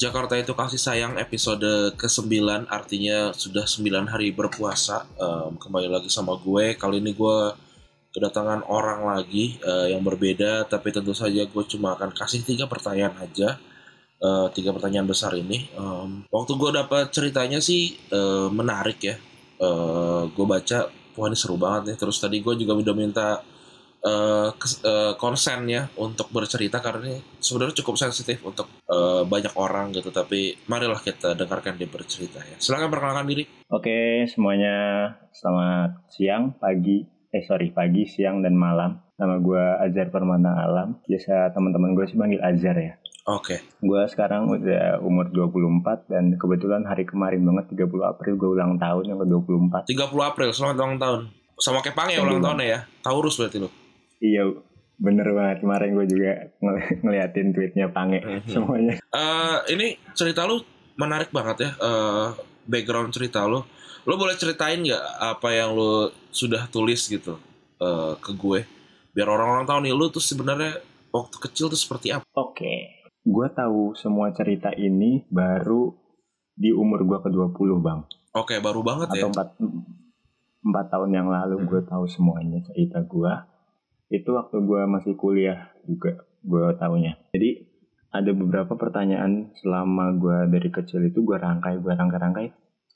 Jakarta itu kasih sayang episode ke-9 artinya sudah 9 hari berpuasa. Em, kembali lagi sama gue. Kali ini gue kedatangan orang lagi eh, yang berbeda tapi tentu saja gue cuma akan kasih tiga pertanyaan aja. Eh, tiga pertanyaan besar ini. Em, waktu gue dapat ceritanya sih eh, menarik ya. Eh, gue baca wah ini seru banget nih terus tadi gue juga udah minta kes- eh, konsen ya untuk bercerita karena ini sebenarnya cukup sensitif untuk eh, banyak orang gitu tapi marilah kita dengarkan dia bercerita ya silakan perkenalkan diri Oke, semuanya selamat siang, pagi, eh sorry, pagi, siang, dan malam. Nama gue Azhar Permana Alam. Biasa teman-teman gue sih manggil Azhar ya. oke Gue sekarang udah umur 24 dan kebetulan hari kemarin banget 30 April gue ulang tahun yang ke-24. 30 April selamat ulang tahun sama Thank you, ulang Bang. tahunnya ya Taurus berarti lo Iya, bener banget. Kemarin gue juga ngel- ngeliatin tweetnya Pange Mhm. semuanya. Eh, ini cerita lu menarik banget ya eh, background cerita lu lu boleh ceritain nggak apa yang lu sudah tulis gitu eh, ke gue biar orang-orang tahu nih lu tuh sebenarnya waktu kecil tuh seperti apa Oke, gue tahu semua cerita ini baru di umur gue ke-20 bang. oke baru banget ya atau empat empat tahun yang lalu Hmm. gue tahu semuanya cerita gue itu waktu gue masih kuliah juga gue tahunya jadi ada beberapa pertanyaan selama gue dari kecil itu gue rangkai gue rangkai-rangkai.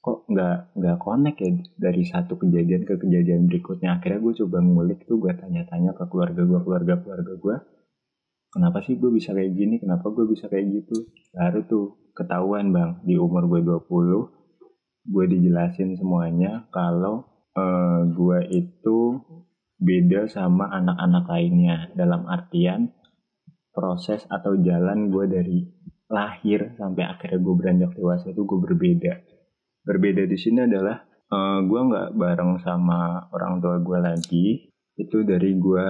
Kok nggak nggak connect ya dari satu kejadian ke kejadian berikutnya? Akhirnya gue coba ngulik tuh gue tanya-tanya ke keluarga gue keluarga keluarga gue kenapa sih gue bisa kayak gini? Kenapa gue bisa kayak gitu? Baru tuh ketahuan bang. Di umur gue 20 gue dijelasin semuanya kalau eh, gue itu beda sama anak-anak lainnya. Dalam artian proses atau jalan gue dari lahir sampai akhirnya gue beranjak dewasa itu gue berbeda. Berbeda di sini adalah eh, gue nggak bareng sama orang tua gue lagi. Itu dari gue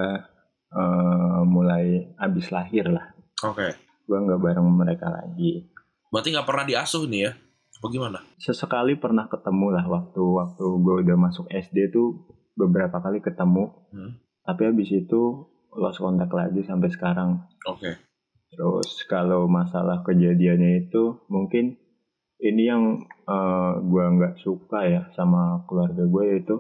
eh, mulai abis lahir lah. Oke. Gue nggak bareng mereka lagi. Berarti nggak pernah diasuh nih ya? Apa gimana? Sesekali pernah ketemu lah waktu waktu gue udah masuk SD tuh beberapa kali ketemu. Hmm. tapi habis itu lost kontak lagi sampai sekarang. Oke. Terus kalau masalah kejadiannya itu mungkin ini yang eh, gue nggak suka ya sama keluarga gue yaitu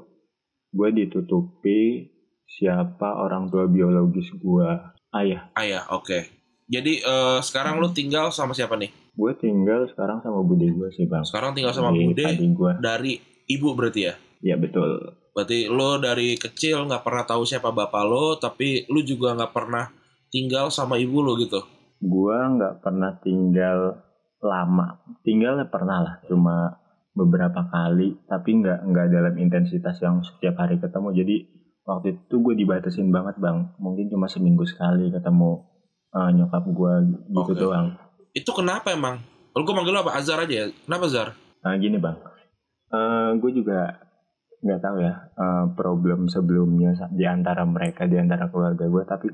gue ditutupi siapa orang tua biologis gue ayah. Ayah oke. Jadi eh, sekarang lu tinggal sama siapa nih? Gue tinggal sekarang sama bude gue sih bang. Sekarang tinggal sama bude gue dari ibu berarti ya? Ya betul Berarti lo dari kecil nggak pernah tahu siapa bapak lo, tapi lu juga nggak pernah tinggal sama ibu lo gitu. Gua nggak pernah tinggal lama. Tinggal pernah lah, cuma beberapa kali, tapi nggak nggak dalam intensitas yang setiap hari ketemu. Jadi waktu itu gue dibatasin banget bang. Mungkin cuma seminggu sekali ketemu eh, nyokap gue gitu Oke. doang. Itu kenapa emang? Lo gue manggil lo apa? Azhar aja ya? Kenapa Azhar? Nah gini bang, gue juga nggak tahu ya eh, problem sebelumnya di antara mereka di antara keluarga gue, tapi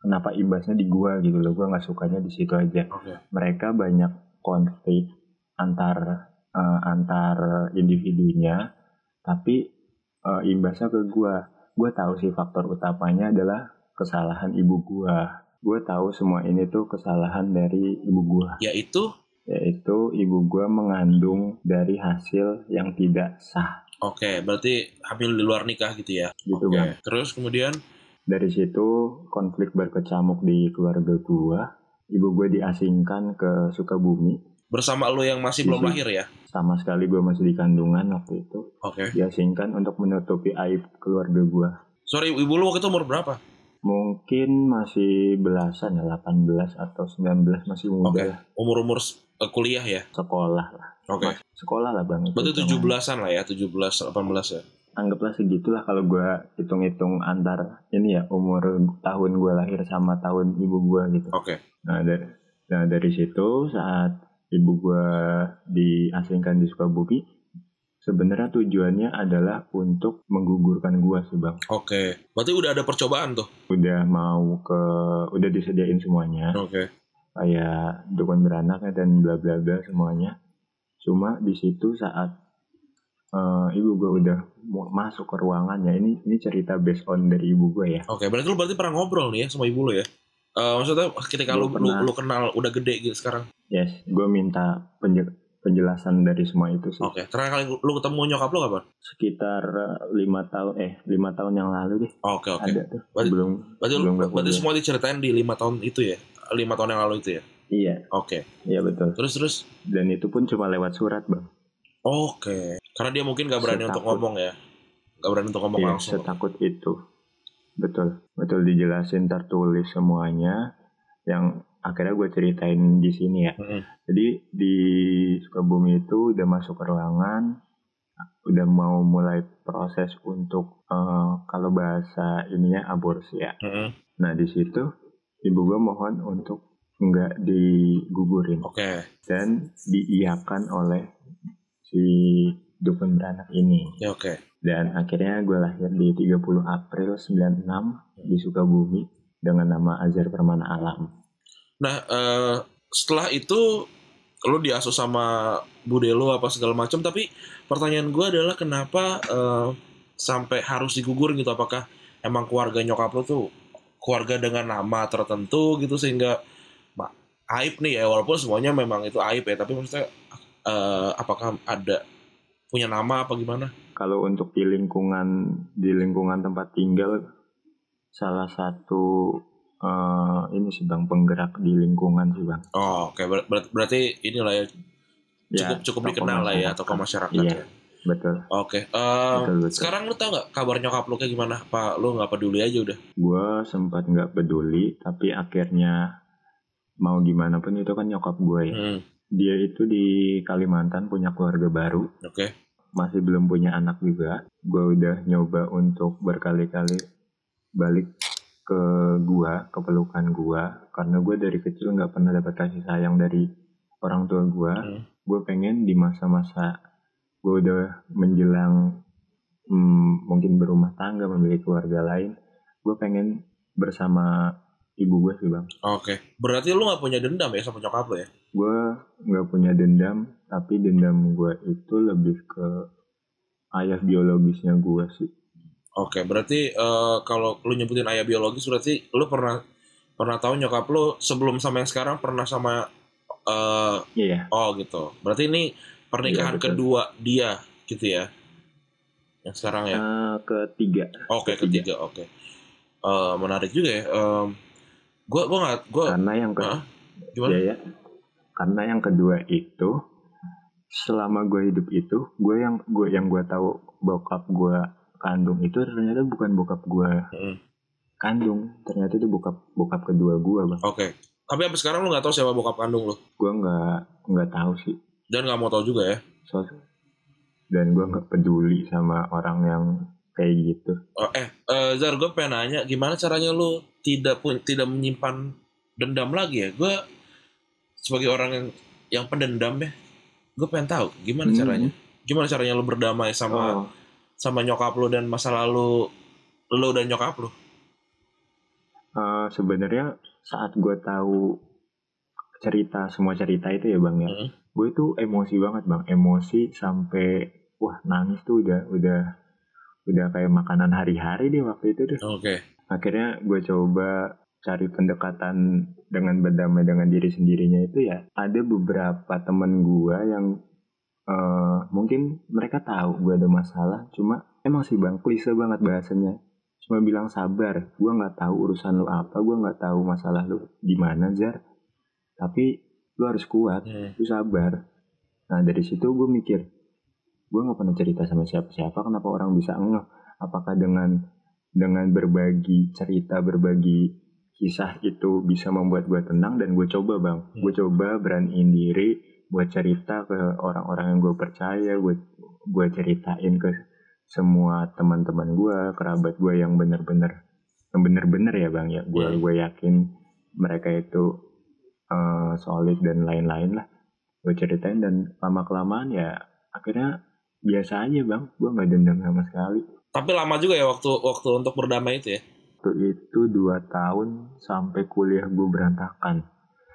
kenapa imbasnya di gue gitu loh? Gue nggak sukanya di situ aja. Oke. mereka banyak konflik antar eh, antar individunya tapi eh, imbasnya ke gua gue tahu sih faktor utamanya adalah kesalahan ibu gua gue tahu semua ini tuh kesalahan dari ibu gua Yaitu, yaitu ibu gua mengandung dari hasil yang tidak sah oke, berarti hamil di luar nikah gitu ya? gitu Oke. bang Terus kemudian, dari situ konflik berkecamuk di keluarga gua ibu gue diasingkan ke Sukabumi bersama lo yang masih belum lahir ya? sama sekali gue masih di kandungan waktu itu Oke. diasingkan untuk menutupi aib keluarga gue. Sorry, ibu lo waktu itu umur berapa? Mungkin masih belasan ya, 18 atau 19 masih muda Oke. lah, Umur-umur eh, kuliah ya? sekolah lah. Oke. Masih sekolah lah bang. Berarti hitungan. 17-an lah ya, 17 18 ya. Anggaplah segitulah kalau gue hitung-hitung antar ini ya umur tahun gue lahir sama tahun ibu gue gitu. Oke. Nah dari, nah dari situ saat ibu gue diasingkan di Sukabumi, sebenarnya tujuannya adalah untuk menggugurkan gue sih bang. Oke. Berarti udah ada percobaan tuh. Udah mau ke, udah disediain semuanya, Oke. kayak dukun beranaknya dan bla bla bla semuanya. Cuma di situ saat eh, ibu gue udah masuk ke ruangannya, ini ini cerita based on dari ibu gue ya. Oke, berarti lu berarti pernah ngobrol nih ya sama ibu lu ya? Eh, maksudnya ketika lu, lu pernah. lu kenal udah gede gitu sekarang. Yes, gue minta penje- penjelasan dari semua itu sih. Oke. Terakhir kali lu ketemu nyokap lu kapan? Sekitar eh, lima tahun, eh lima tahun yang lalu deh Oke, oke. ada tuh. Berarti- belum Berarti, belum berarti semua diceritain di lima tahun itu ya? Lima tahun yang lalu itu ya? Iya, Oke. iya betul. Terus terus. Dan itu pun cuma lewat surat bang. Oke. Karena dia mungkin gak berani untuk Setakut. ngomong ya? Gak berani untuk ngomong Iya, langsung. setakut itu. Betul, betul dijelasin tertulis semuanya yang akhirnya gue ceritain di sini ya. Mm-mm. Jadi di Sukabumi itu udah masuk ke ruangan, udah mau mulai proses untuk eh, kalau bahasa ininya aborsi ya. Mm-mm. Nah di situ ibu gue mohon untuk nggak digugurin Oke. dan diiakan oleh si dukun beranak ini. Ya oke. Dan akhirnya gue lahir di 30 April 96 di Sukabumi dengan nama Azhar Permana Alam. Nah, eh, setelah itu lu diasuh sama bude lu apa segala macam, tapi pertanyaan gue adalah kenapa eh, sampai harus digugur gitu? Apakah emang keluarga nyokap lu tuh keluarga dengan nama tertentu gitu sehingga aib nih ya walaupun semuanya memang itu aib ya, tapi maksudnya eh, apakah ada punya nama apa gimana? Kalau untuk di lingkungan di lingkungan tempat tinggal salah satu eh, ini sih bang penggerak di lingkungan sih bang. Oh, oke Ber- ber- berarti inilah ya Ya, cukup cukup tokoh dikenal lah ya tokoh masyarakat Iya. ya. Betul. Oke, eh, Betul, betul. sekarang lu tau nggak kabar nyokap lu kayak gimana? Pak, lu nggak peduli aja udah. Gue sempat nggak peduli tapi akhirnya mau gimana pun itu kan nyokap gue ya. Hmm, Dia itu di Kalimantan punya keluarga baru. Oke, masih belum punya anak juga. Gue udah nyoba untuk berkali-kali balik ke gua, ke pelukan gua, karena gue dari kecil nggak pernah dapat kasih sayang dari orang tua gua. Hmm. Gue pengen di masa-masa gue udah menjelang hmm, mungkin berumah tangga, memiliki keluarga lain, gue pengen bersama ibu gue sih bang. oke. Berarti lu nggak punya dendam ya sama nyokap lu ya? Gue nggak punya dendam, tapi dendam gue itu lebih ke ayah biologisnya gue sih. Oke, berarti eh, kalau lu nyebutin ayah biologis berarti lu pernah pernah tahu nyokap lu sebelum sama yang sekarang pernah sama eh Iya, oh gitu. Berarti ini pernikahan Iya, betul. kedua dia gitu ya? Yang sekarang ya? Eh, ketiga. Oke, ketiga. ketiga, oke. Eh, menarik juga ya. Em, gua gua nggak gua Karena yang ke gimana? ya, ya. Karena yang kedua itu selama gue hidup itu, gue yang gue yang gue tahu bokap gue kandung itu ternyata bukan bokap gue Mm. kandung, ternyata itu bokap bokap kedua gue bang. Oke. Tapi sampai sekarang lu nggak tahu siapa bokap kandung lu Gue nggak nggak tahu sih, dan nggak mau tahu juga ya. so, dan gue nggak peduli sama orang yang kayak gitu. Oh, eh, eh Zar, gue pengen nanya, gimana caranya lu tidak pun tidak menyimpan dendam lagi ya? Gue sebagai orang yang yang pendendam ya, gue pengen tahu gimana Hmm. caranya. Gimana caranya lu berdamai sama Oh, sama nyokap lu dan masa lalu lu dan nyokap lu? eh, sebenarnya saat gue tahu cerita semua cerita itu ya bang ya, Hmm. gue tuh emosi banget bang, emosi sampai wah nangis tuh udah udah udah kayak makanan hari-hari deh waktu itu tuh. Oke, Akhirnya gue coba cari pendekatan dengan berdamai dengan diri sendirinya itu ya ada beberapa temen gue yang eh, mungkin mereka tahu gue ada masalah, cuma emang sih bang klise banget bahasanya. Cuma bilang sabar, gue nggak tahu urusan lu apa, gue nggak tahu masalah lu gimana Zar. Tapi lu harus kuat, Hmm. lu sabar. Nah dari situ gue mikir, gue nggak pernah cerita sama siapa-siapa, kenapa orang bisa ngeh? Apakah dengan dengan berbagi cerita, berbagi kisah itu bisa membuat gue tenang dan gue coba bang, Hmm. gue coba beraniin diri buat cerita ke orang-orang yang gue percaya gue gue ceritain ke semua teman-teman gue kerabat gue yang bener-bener yang bener-bener ya bang ya gue Iya. gue yakin mereka itu eh, solid dan lain-lain lah gue ceritain dan lama kelamaan ya akhirnya biasa aja bang gue nggak dendam sama sekali Tapi lama juga ya waktu waktu untuk berdamai itu ya. waktu itu dua tahun sampai kuliah gue berantakan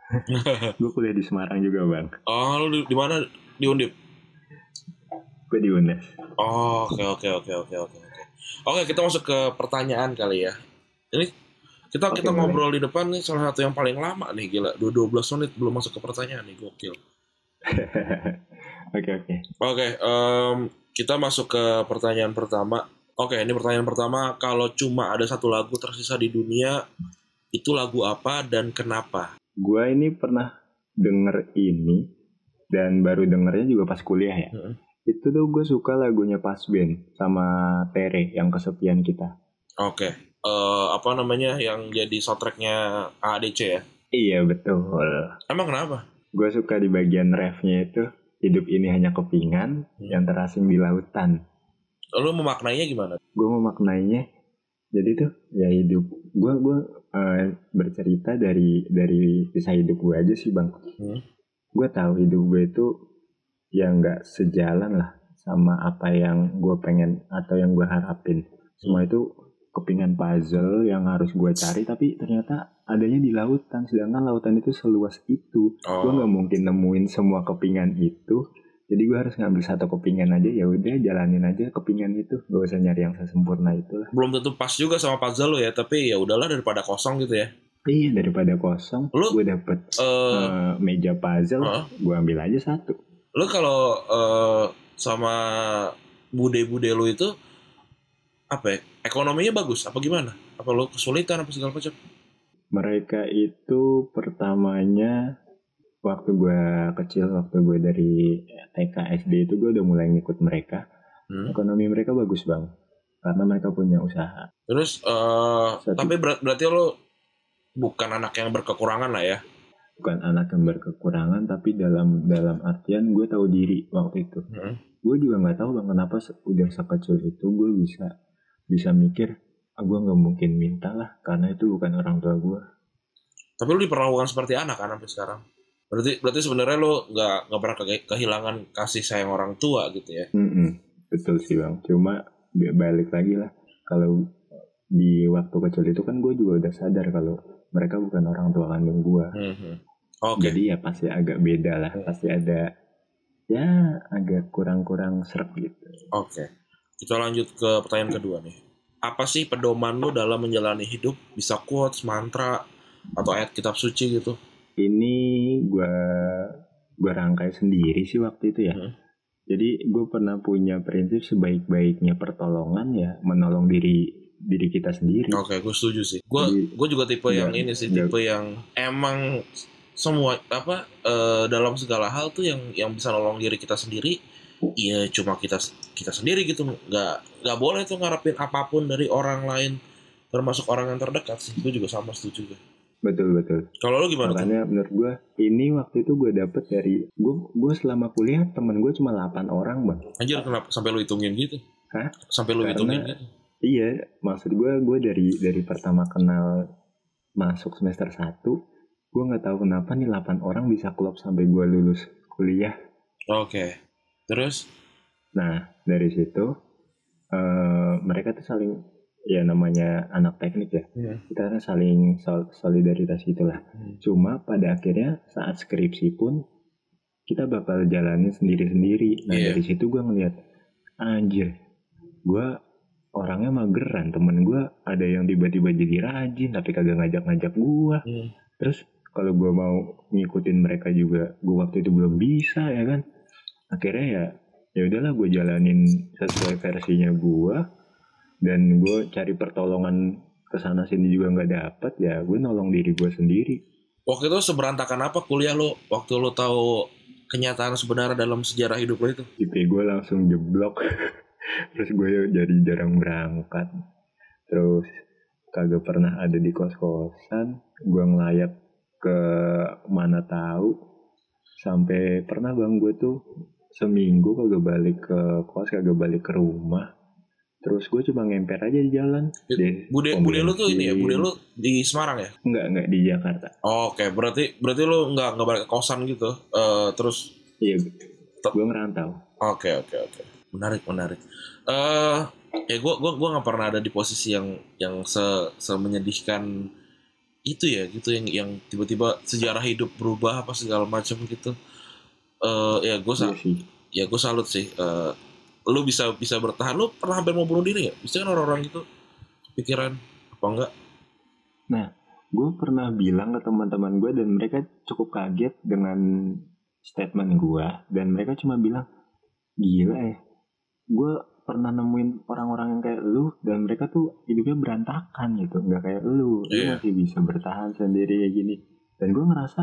gue kuliah di Semarang juga bang Oh, lu di, di mana? Di Undip. gue di UNES Oh, oke oke oke oke oke oke. Oke, kita masuk ke pertanyaan kali ya. Ini kita Oke, kita boleh. ngobrol di depan nih salah satu yang paling lama nih gila. Dua 12 menit belum masuk ke pertanyaan nih, gokil. oke oke Oke, kita masuk ke pertanyaan pertama. Oke, ini pertanyaan pertama. Kalau cuma ada satu lagu tersisa di dunia, itu lagu apa dan kenapa? gue ini pernah denger ini dan baru dengernya juga pas kuliah ya Heeh. itu tuh gue suka lagunya Pas Band sama Tere yang kesepian kita Oke, eh, apa namanya yang jadi soundtracknya ADC ya? iya betul Emang kenapa? gue suka di bagian refnya itu hidup ini hanya kepingan Hmm. yang terasing di lautan Lu memaknainya gimana? gue memaknainya jadi tuh ya hidup gue gue eh, bercerita dari dari kisah hidup gue aja sih bang Hmm. gue tahu hidup gue itu ya nggak sejalan lah sama apa yang gue pengen atau yang gue harapin semua itu kepingan puzzle yang harus gue cari tapi ternyata adanya di lautan. Sedangkan lautan itu seluas itu. Gue Oh, nggak mungkin nemuin semua kepingan itu. Jadi gue harus ngambil satu kepingan aja ya udah jalanin aja kepingan itu. Gak usah nyari yang sesempurna itu lah belum tentu pas juga sama puzzle lu ya, tapi ya udahlah daripada kosong gitu ya. iya daripada kosong Lu- gue dapet Eh, eh, meja puzzle Heeh. gue ambil aja satu. Lu kalau eh, sama bude-bude lu itu apa ya? Ekonominya bagus apa gimana? Apa lu kesulitan apa segala macam? mereka itu pertamanya waktu gue kecil waktu gue dari TK SD itu gue udah mulai ngikut mereka Hmm. ekonomi mereka bagus bang karena mereka punya usaha Terus eh, Satu. tapi ber- berarti lu bukan anak yang berkekurangan lah ya? bukan anak yang berkekurangan tapi dalam dalam artian gue tahu diri waktu itu Hmm. gue juga nggak tahu bang kenapa udah sekecil itu gue bisa bisa mikir ah gue nggak mungkin minta lah karena itu bukan orang tua gue Tapi lu diperlakukan seperti anak kan sampai sekarang. Berarti berarti sebenarnya lu nggak nggak pernah ke- kehilangan kasih sayang orang tua gitu ya? Mm-mm, betul sih bang cuma balik lagi lah kalau di waktu kecil itu kan gue juga udah sadar kalau mereka bukan orang tua kandung gue Hmm, hmm. Oke. jadi ya pasti agak beda lah pasti ada ya agak kurang-kurang serap gitu Oke. Kita lanjut ke pertanyaan kedua nih. Apa sih pedoman lu dalam menjalani hidup? Bisa quotes, mantra, atau ayat kitab suci gitu? ini gue gue rangkai sendiri sih waktu itu ya Hmm. jadi gue pernah punya prinsip sebaik-baiknya pertolongan ya menolong diri diri kita sendiri Oke, gue setuju sih. Gue gue juga tipe yang nggak- ini sih, nggak- tipe yang emang semua apa eh, dalam segala hal tuh yang yang bisa nolong diri kita sendiri, ya cuma kita kita sendiri gitu. Nggak nggak boleh tuh ngarepin apa pun dari orang lain, termasuk orang yang terdekat sih. Gue juga sama setuju. gue. betul betul Kalau lu gimana tuh? makanya menurut gue ini waktu itu gue dapet dari gue gue selama kuliah temen gue cuma 8 orang bang Anjir kenapa sampai lu hitungin gitu? Hah? Sampai lu Karena- hitungin gitu? iya maksud gue gue dari dari pertama kenal masuk semester 1 gue nggak tahu kenapa nih 8 orang bisa klop sampai gue lulus kuliah Oke. Terus? nah dari situ eh mereka tuh saling ya namanya anak teknik ya Hmm. kita kan saling sol- solidaritas gitulah Hmm. cuma pada akhirnya saat skripsi pun kita bakal jalanin sendiri-sendiri nah Iya. dari situ gue ngeliat anjir gue orangnya mageran temen gue ada yang tiba-tiba jadi rajin tapi kagak ngajak-ngajak gue Hmm. terus kalau gue mau ngikutin mereka juga gue waktu itu belum bisa ya kan akhirnya ya ya udahlah gue jalanin sesuai versinya gue dan gue cari pertolongan ke sana sini juga nggak dapet ya gue nolong diri gue sendiri. Waktu itu seberantakan apa kuliah lu? Waktu lu tahu kenyataan sebenarnya dalam sejarah hidup lu itu? IP gue langsung jeblok. Terus gue jadi jarang berangkat. Terus kagak pernah ada di kos kosan gue ngelayap ke mana tahu. Sampai pernah bang gue tuh seminggu kagak balik ke kos kagak balik ke rumah terus gue cuma ngemper aja di jalan deh Bude bude lu tuh ini ya, bude lu di Semarang ya? Enggak, enggak di Jakarta. Oke, berarti berarti lu nggak nggak balik ke kosan gitu. Eh terus Iya, gue ngerantau. Oke oke oke. Menarik menarik. Eh ya gue gua gua nggak pernah ada di posisi yang yang se, se menyedihkan itu ya gitu yang yang tiba-tiba sejarah hidup berubah apa segala macam gitu. Eh ya gue Iya sih. ya gue salut sih. Eh lu bisa bisa bertahan. Lu pernah hampir mau bunuh diri ya? Bisa kan orang-orang gitu pikiran apa enggak? Gue pernah bilang ke teman-teman gue dan mereka cukup kaget dengan statement gue dan mereka cuma bilang gila ya. Gue pernah nemuin orang-orang yang kayak lu dan mereka tuh hidupnya berantakan gitu, nggak kayak lu. Lu Iya. masih bisa bertahan sendiri kayak gini. Dan gue ngerasa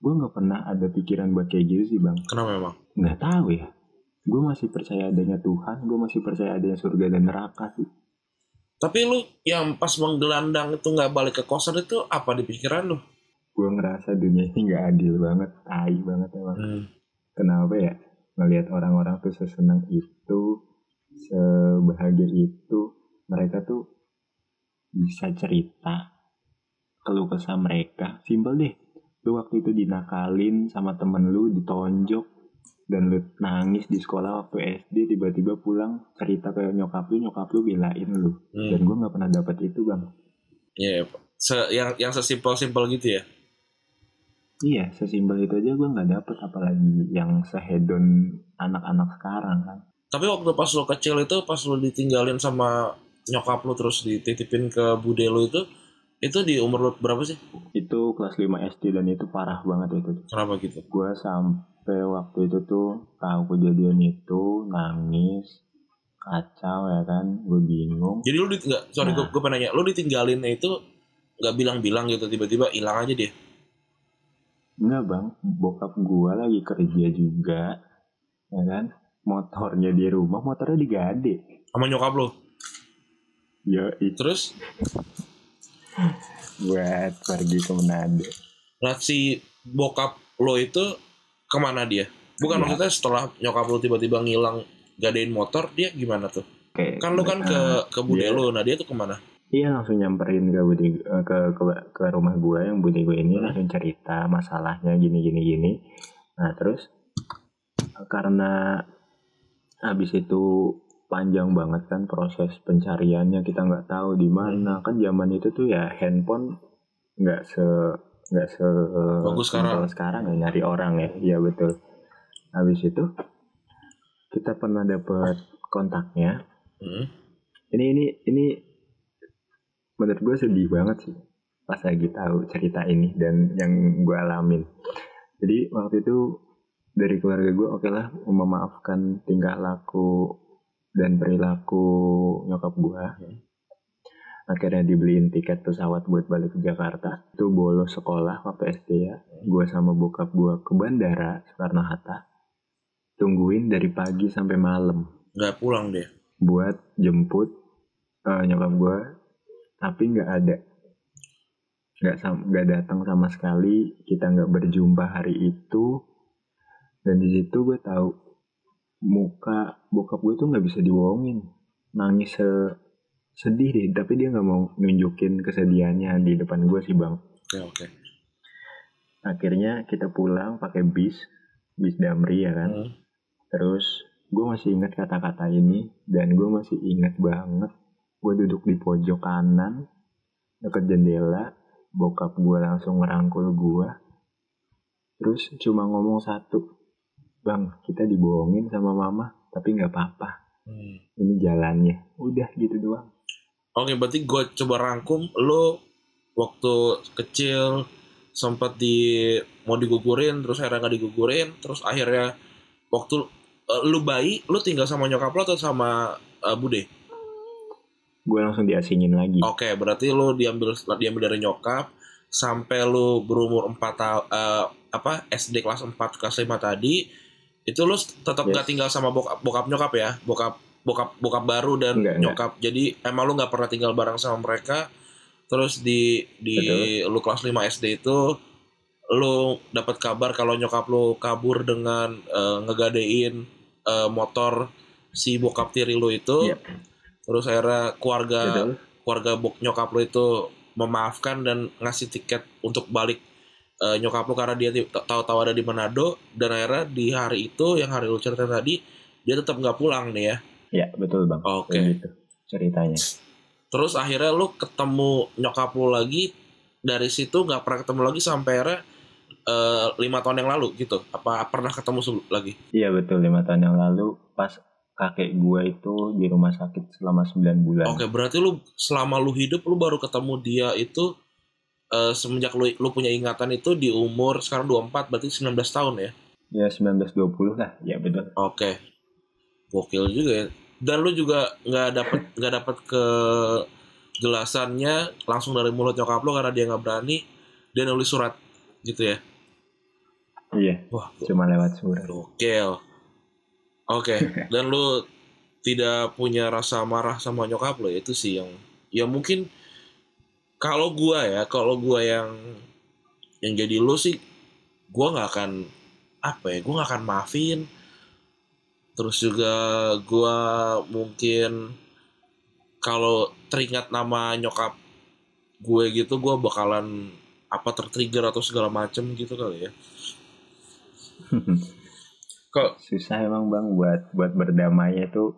gue nggak pernah ada pikiran buat kayak gitu sih bang. Kenapa emang? Nggak tahu ya. Gue masih percaya adanya Tuhan, gue masih percaya adanya surga dan neraka sih. Tapi lu yang pas menggelandang itu nggak balik ke kosan itu apa di pikiran lu? gue ngerasa dunia ini nggak adil banget, tai banget emang. Hmm. Kenapa ya? Ngelihat orang-orang tuh sesenang itu, sebahagia itu, mereka tuh bisa cerita keluh kesah mereka. Simpel deh, lu waktu itu dinakalin sama temen lu, ditonjok, dan lu nangis di sekolah waktu SD, tiba-tiba pulang cerita ke nyokap lu, nyokap lu belain lu. Hmm. Dan gue nggak pernah dapet itu bang. Iya, se yang yang sesimpel-simpel gitu ya. Iya, sesimpel itu aja gue nggak dapet apalagi yang sehedon anak-anak sekarang kan. Tapi waktu pas lo kecil itu pas lo ditinggalin sama nyokap lo terus dititipin ke bude lo itu itu di umur berapa sih? Itu kelas 5 SD dan itu parah banget itu. Kenapa gitu? Gue sampai waktu itu tuh tahu kejadian itu nangis, kacau ya kan, gue bingung. Jadi lo ditinggal, sorry gue Nah. gue nanya, lo ditinggalinnya itu nggak bilang-bilang gitu tiba-tiba hilang aja dia. Enggak bang, bokap gue lagi kerja juga, ya kan. Motornya di rumah, motornya digade. sama nyokap lo. Ya itu Terus buat pergi ke Manado. nah si bokap lo itu ke mana dia? Bukan Iya. maksudnya setelah nyokap lo tiba-tiba ngilang gadein motor dia gimana tuh? Kayak Kan lo kan ke ke bude lo, nah dia tuh ke mana? Iya langsung nyamperin ke bude eh, ke ke, ke rumah gue yang bude gue ini langsung cerita masalahnya gini gini gini. Nah terus karena habis itu panjang banget kan proses pencariannya kita nggak tahu di mana. Kan zaman itu tuh ya handphone nggak se nggak se Bagus simpel sekarang. ya nyari orang ya. Iya betul. Habis itu kita pernah dapet kontaknya. Hmm. ini ini ini menurut gue sedih banget sih pas lagi tahu cerita ini dan yang gue alamin. Jadi waktu itu dari keluarga gue oke lah memaafkan tingkah laku dan perilaku nyokap gue akhirnya dibeliin tiket pesawat buat balik ke Jakarta. Itu bolos sekolah waktu SD ya. Gue sama bokap gue ke bandara Soekarno Hatta. Tungguin dari pagi sampai malam. Nggak pulang dia. buat jemput eh, nyokap gue tapi nggak ada. Nggak nggak datang sama sekali. Kita nggak berjumpa hari itu. Dan di situ gue tahu muka bokap gue tuh nggak bisa dibohongin nangis se- sedih deh tapi dia nggak mau nunjukin kesedihannya di depan gue sih bang Oke oke. akhirnya kita pulang pakai bis bis Damri ya kan Hmm. Terus gue masih ingat kata-kata ini dan gue masih ingat banget gue duduk di pojok kanan deket jendela bokap gue langsung ngerangkul gue terus cuma ngomong satu bang kita dibohongin sama mama tapi nggak apa-apa. Hmm. ini jalannya. Udah gitu doang. Oke, berarti gue coba rangkum. Lo waktu kecil sempat di mau digugurin terus akhirnya nggak digugurin terus akhirnya waktu eh, lu bayi lu tinggal sama nyokap lo atau sama eh, bude? gue langsung diasingin lagi. Oke, berarti lu diambil diambil dari nyokap sampai lu berumur 4 tahun apa SD kelas 4 kelas 5 tadi itu lu tetap Yes. nggak tinggal sama bokap, bokap nyokap ya bokap bokap bokap baru dan Enggak, enggak. nyokap jadi emang lu nggak pernah tinggal bareng sama mereka terus di di lu kelas 5 SD itu lu dapat kabar kalau nyokap lu kabur dengan eh, ngegadein eh, motor si bokap tiri lu itu. Iya. Terus akhirnya keluarga Betul. keluarga bok nyokap lu itu memaafkan dan ngasih tiket untuk balik eh, nyokap lu karena dia tahu-tahu ada di Manado dan akhirnya di hari itu yang hari lu cerita tadi dia tetap nggak pulang nih ya. Ya betul bang. Oke. Kayak gitu ceritanya. Terus akhirnya lu ketemu nyokap lu lagi dari situ nggak pernah ketemu lagi sampai akhirnya eh, lima tahun yang lalu gitu. Apa pernah ketemu sebelum lagi? Iya betul lima tahun yang lalu pas kakek gue itu di rumah sakit selama 9 bulan. Oke, berarti lu selama lu hidup lu baru ketemu dia itu eh, semenjak lu, lu punya ingatan itu di umur sekarang 24 berarti 19 tahun ya. Ya 19-20 lah. Ya betul. Oke. Gokil juga ya. Dan lu juga nggak dapet nggak dapet ke jelasannya langsung dari mulut nyokap lu karena dia nggak berani dia nulis surat gitu ya. Iya. Wah, Cuma lewat surat. Gokil. Oke, dan lu tidak punya rasa marah sama nyokap lo itu sih yang ya mungkin kalau gua ya, kalau gua yang yang jadi lu sih gua nggak akan apa ya, gua nggak akan maafin. Terus juga gua mungkin kalau teringat nama nyokap gue gitu gua bakalan apa tertrigger atau segala macem gitu kali ya. Kok Susah emang bang buat buat berdamai itu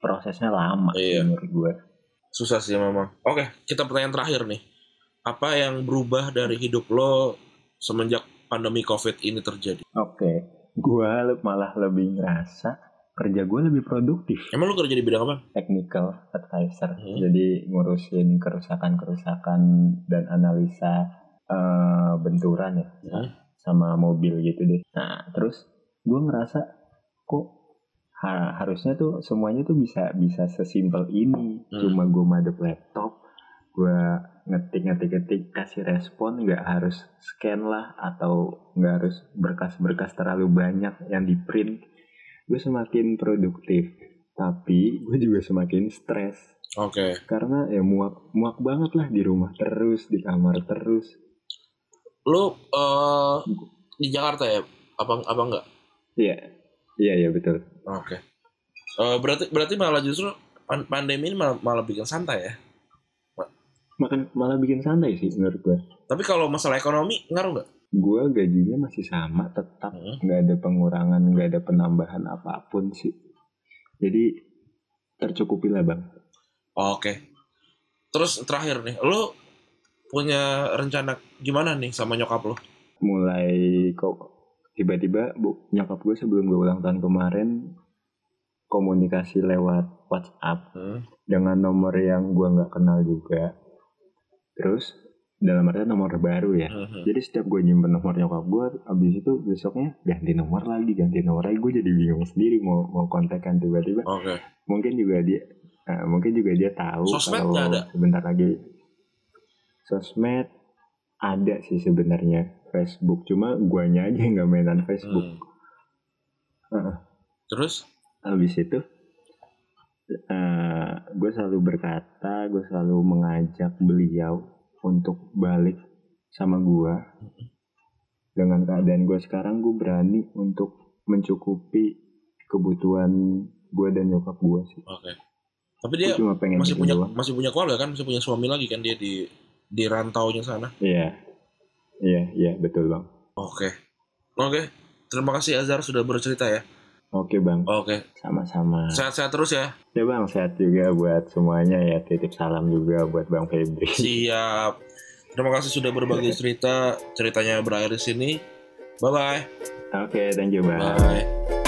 prosesnya lama sih Iya. menurut gue. Susah sih memang. Oke, kita pertanyaan terakhir nih. Apa yang berubah dari hidup lo semenjak pandemi COVID ini terjadi? Oke, gue malah lebih ngerasa kerja gue lebih produktif. Emang lo kerja di bidang apa? Technical advisor, Hmm. jadi ngurusin kerusakan-kerusakan dan analisa eh, benturan ya Hmm. sama mobil gitu deh. Nah terus gue ngerasa kok ha- harusnya tuh semuanya tuh bisa bisa sesimpel ini. Hmm. Cuma gue madep laptop, gue ngetik-ngetik-ngetik kasih respon nggak harus scan lah atau nggak harus berkas-berkas terlalu banyak yang di print. Gue semakin produktif, tapi gue juga semakin stres Oke. karena ya muak muak banget lah di rumah terus di kamar terus. Lo eh, di Jakarta ya? Apa apa enggak? Iya, iya iya betul. Oke. Eh, berarti berarti malah justru pan- pandemi ini malah, malah bikin santai ya. Makan malah bikin santai sih menurut gue. Tapi kalau masalah ekonomi ngaruh nggak? Gue gajinya masih sama, tetap Hmm. nggak ada pengurangan, nggak ada penambahan apa pun sih. Jadi tercukupi lah bang. Oke. Terus terakhir nih, lo punya rencana gimana nih sama nyokap lo? Mulai kok tiba-tiba bu nyokap gue sebelum gue ulang tahun kemarin komunikasi lewat WhatsApp Hmm. dengan nomor yang gue nggak kenal juga. Terus dalam artian nomor baru ya. Mhm. Jadi setiap gue nyimpen nomor nyokap gue, abis itu besoknya ganti nomor lagi, ganti nomor lagi. Gue jadi bingung sendiri mau mau kontekan tiba-tiba. Oke. Mungkin juga dia, eh, mungkin juga dia tahu Sosmed kalau ada? sebentar lagi sosmed ada sih sebenarnya Facebook. Cuma guanya aja yang nggak mainan Facebook. Hmm. Terus? Habis itu eh gue selalu berkata, gue selalu mengajak beliau untuk balik sama gue. Dengan keadaan gue sekarang, gue berani untuk mencukupi kebutuhan gue dan nyokap gue sih. Oke. Tapi Gue dia cuma pengen masih punya doang. masih punya keluarga kan, masih punya suami lagi kan dia di di rantaunya sana. Iya, iya, iya betul bang. Oke. Oke. Terima kasih Azhar sudah bercerita ya. Oke bang, Oke. sama-sama. Sehat-sehat terus ya. Ya bang, sehat juga buat semuanya ya. Titip salam juga buat bang Febri. Siap. Terima kasih sudah berbagi cerita. Ceritanya berakhir di sini. Bye bye. Oke, thank you bang. Bye.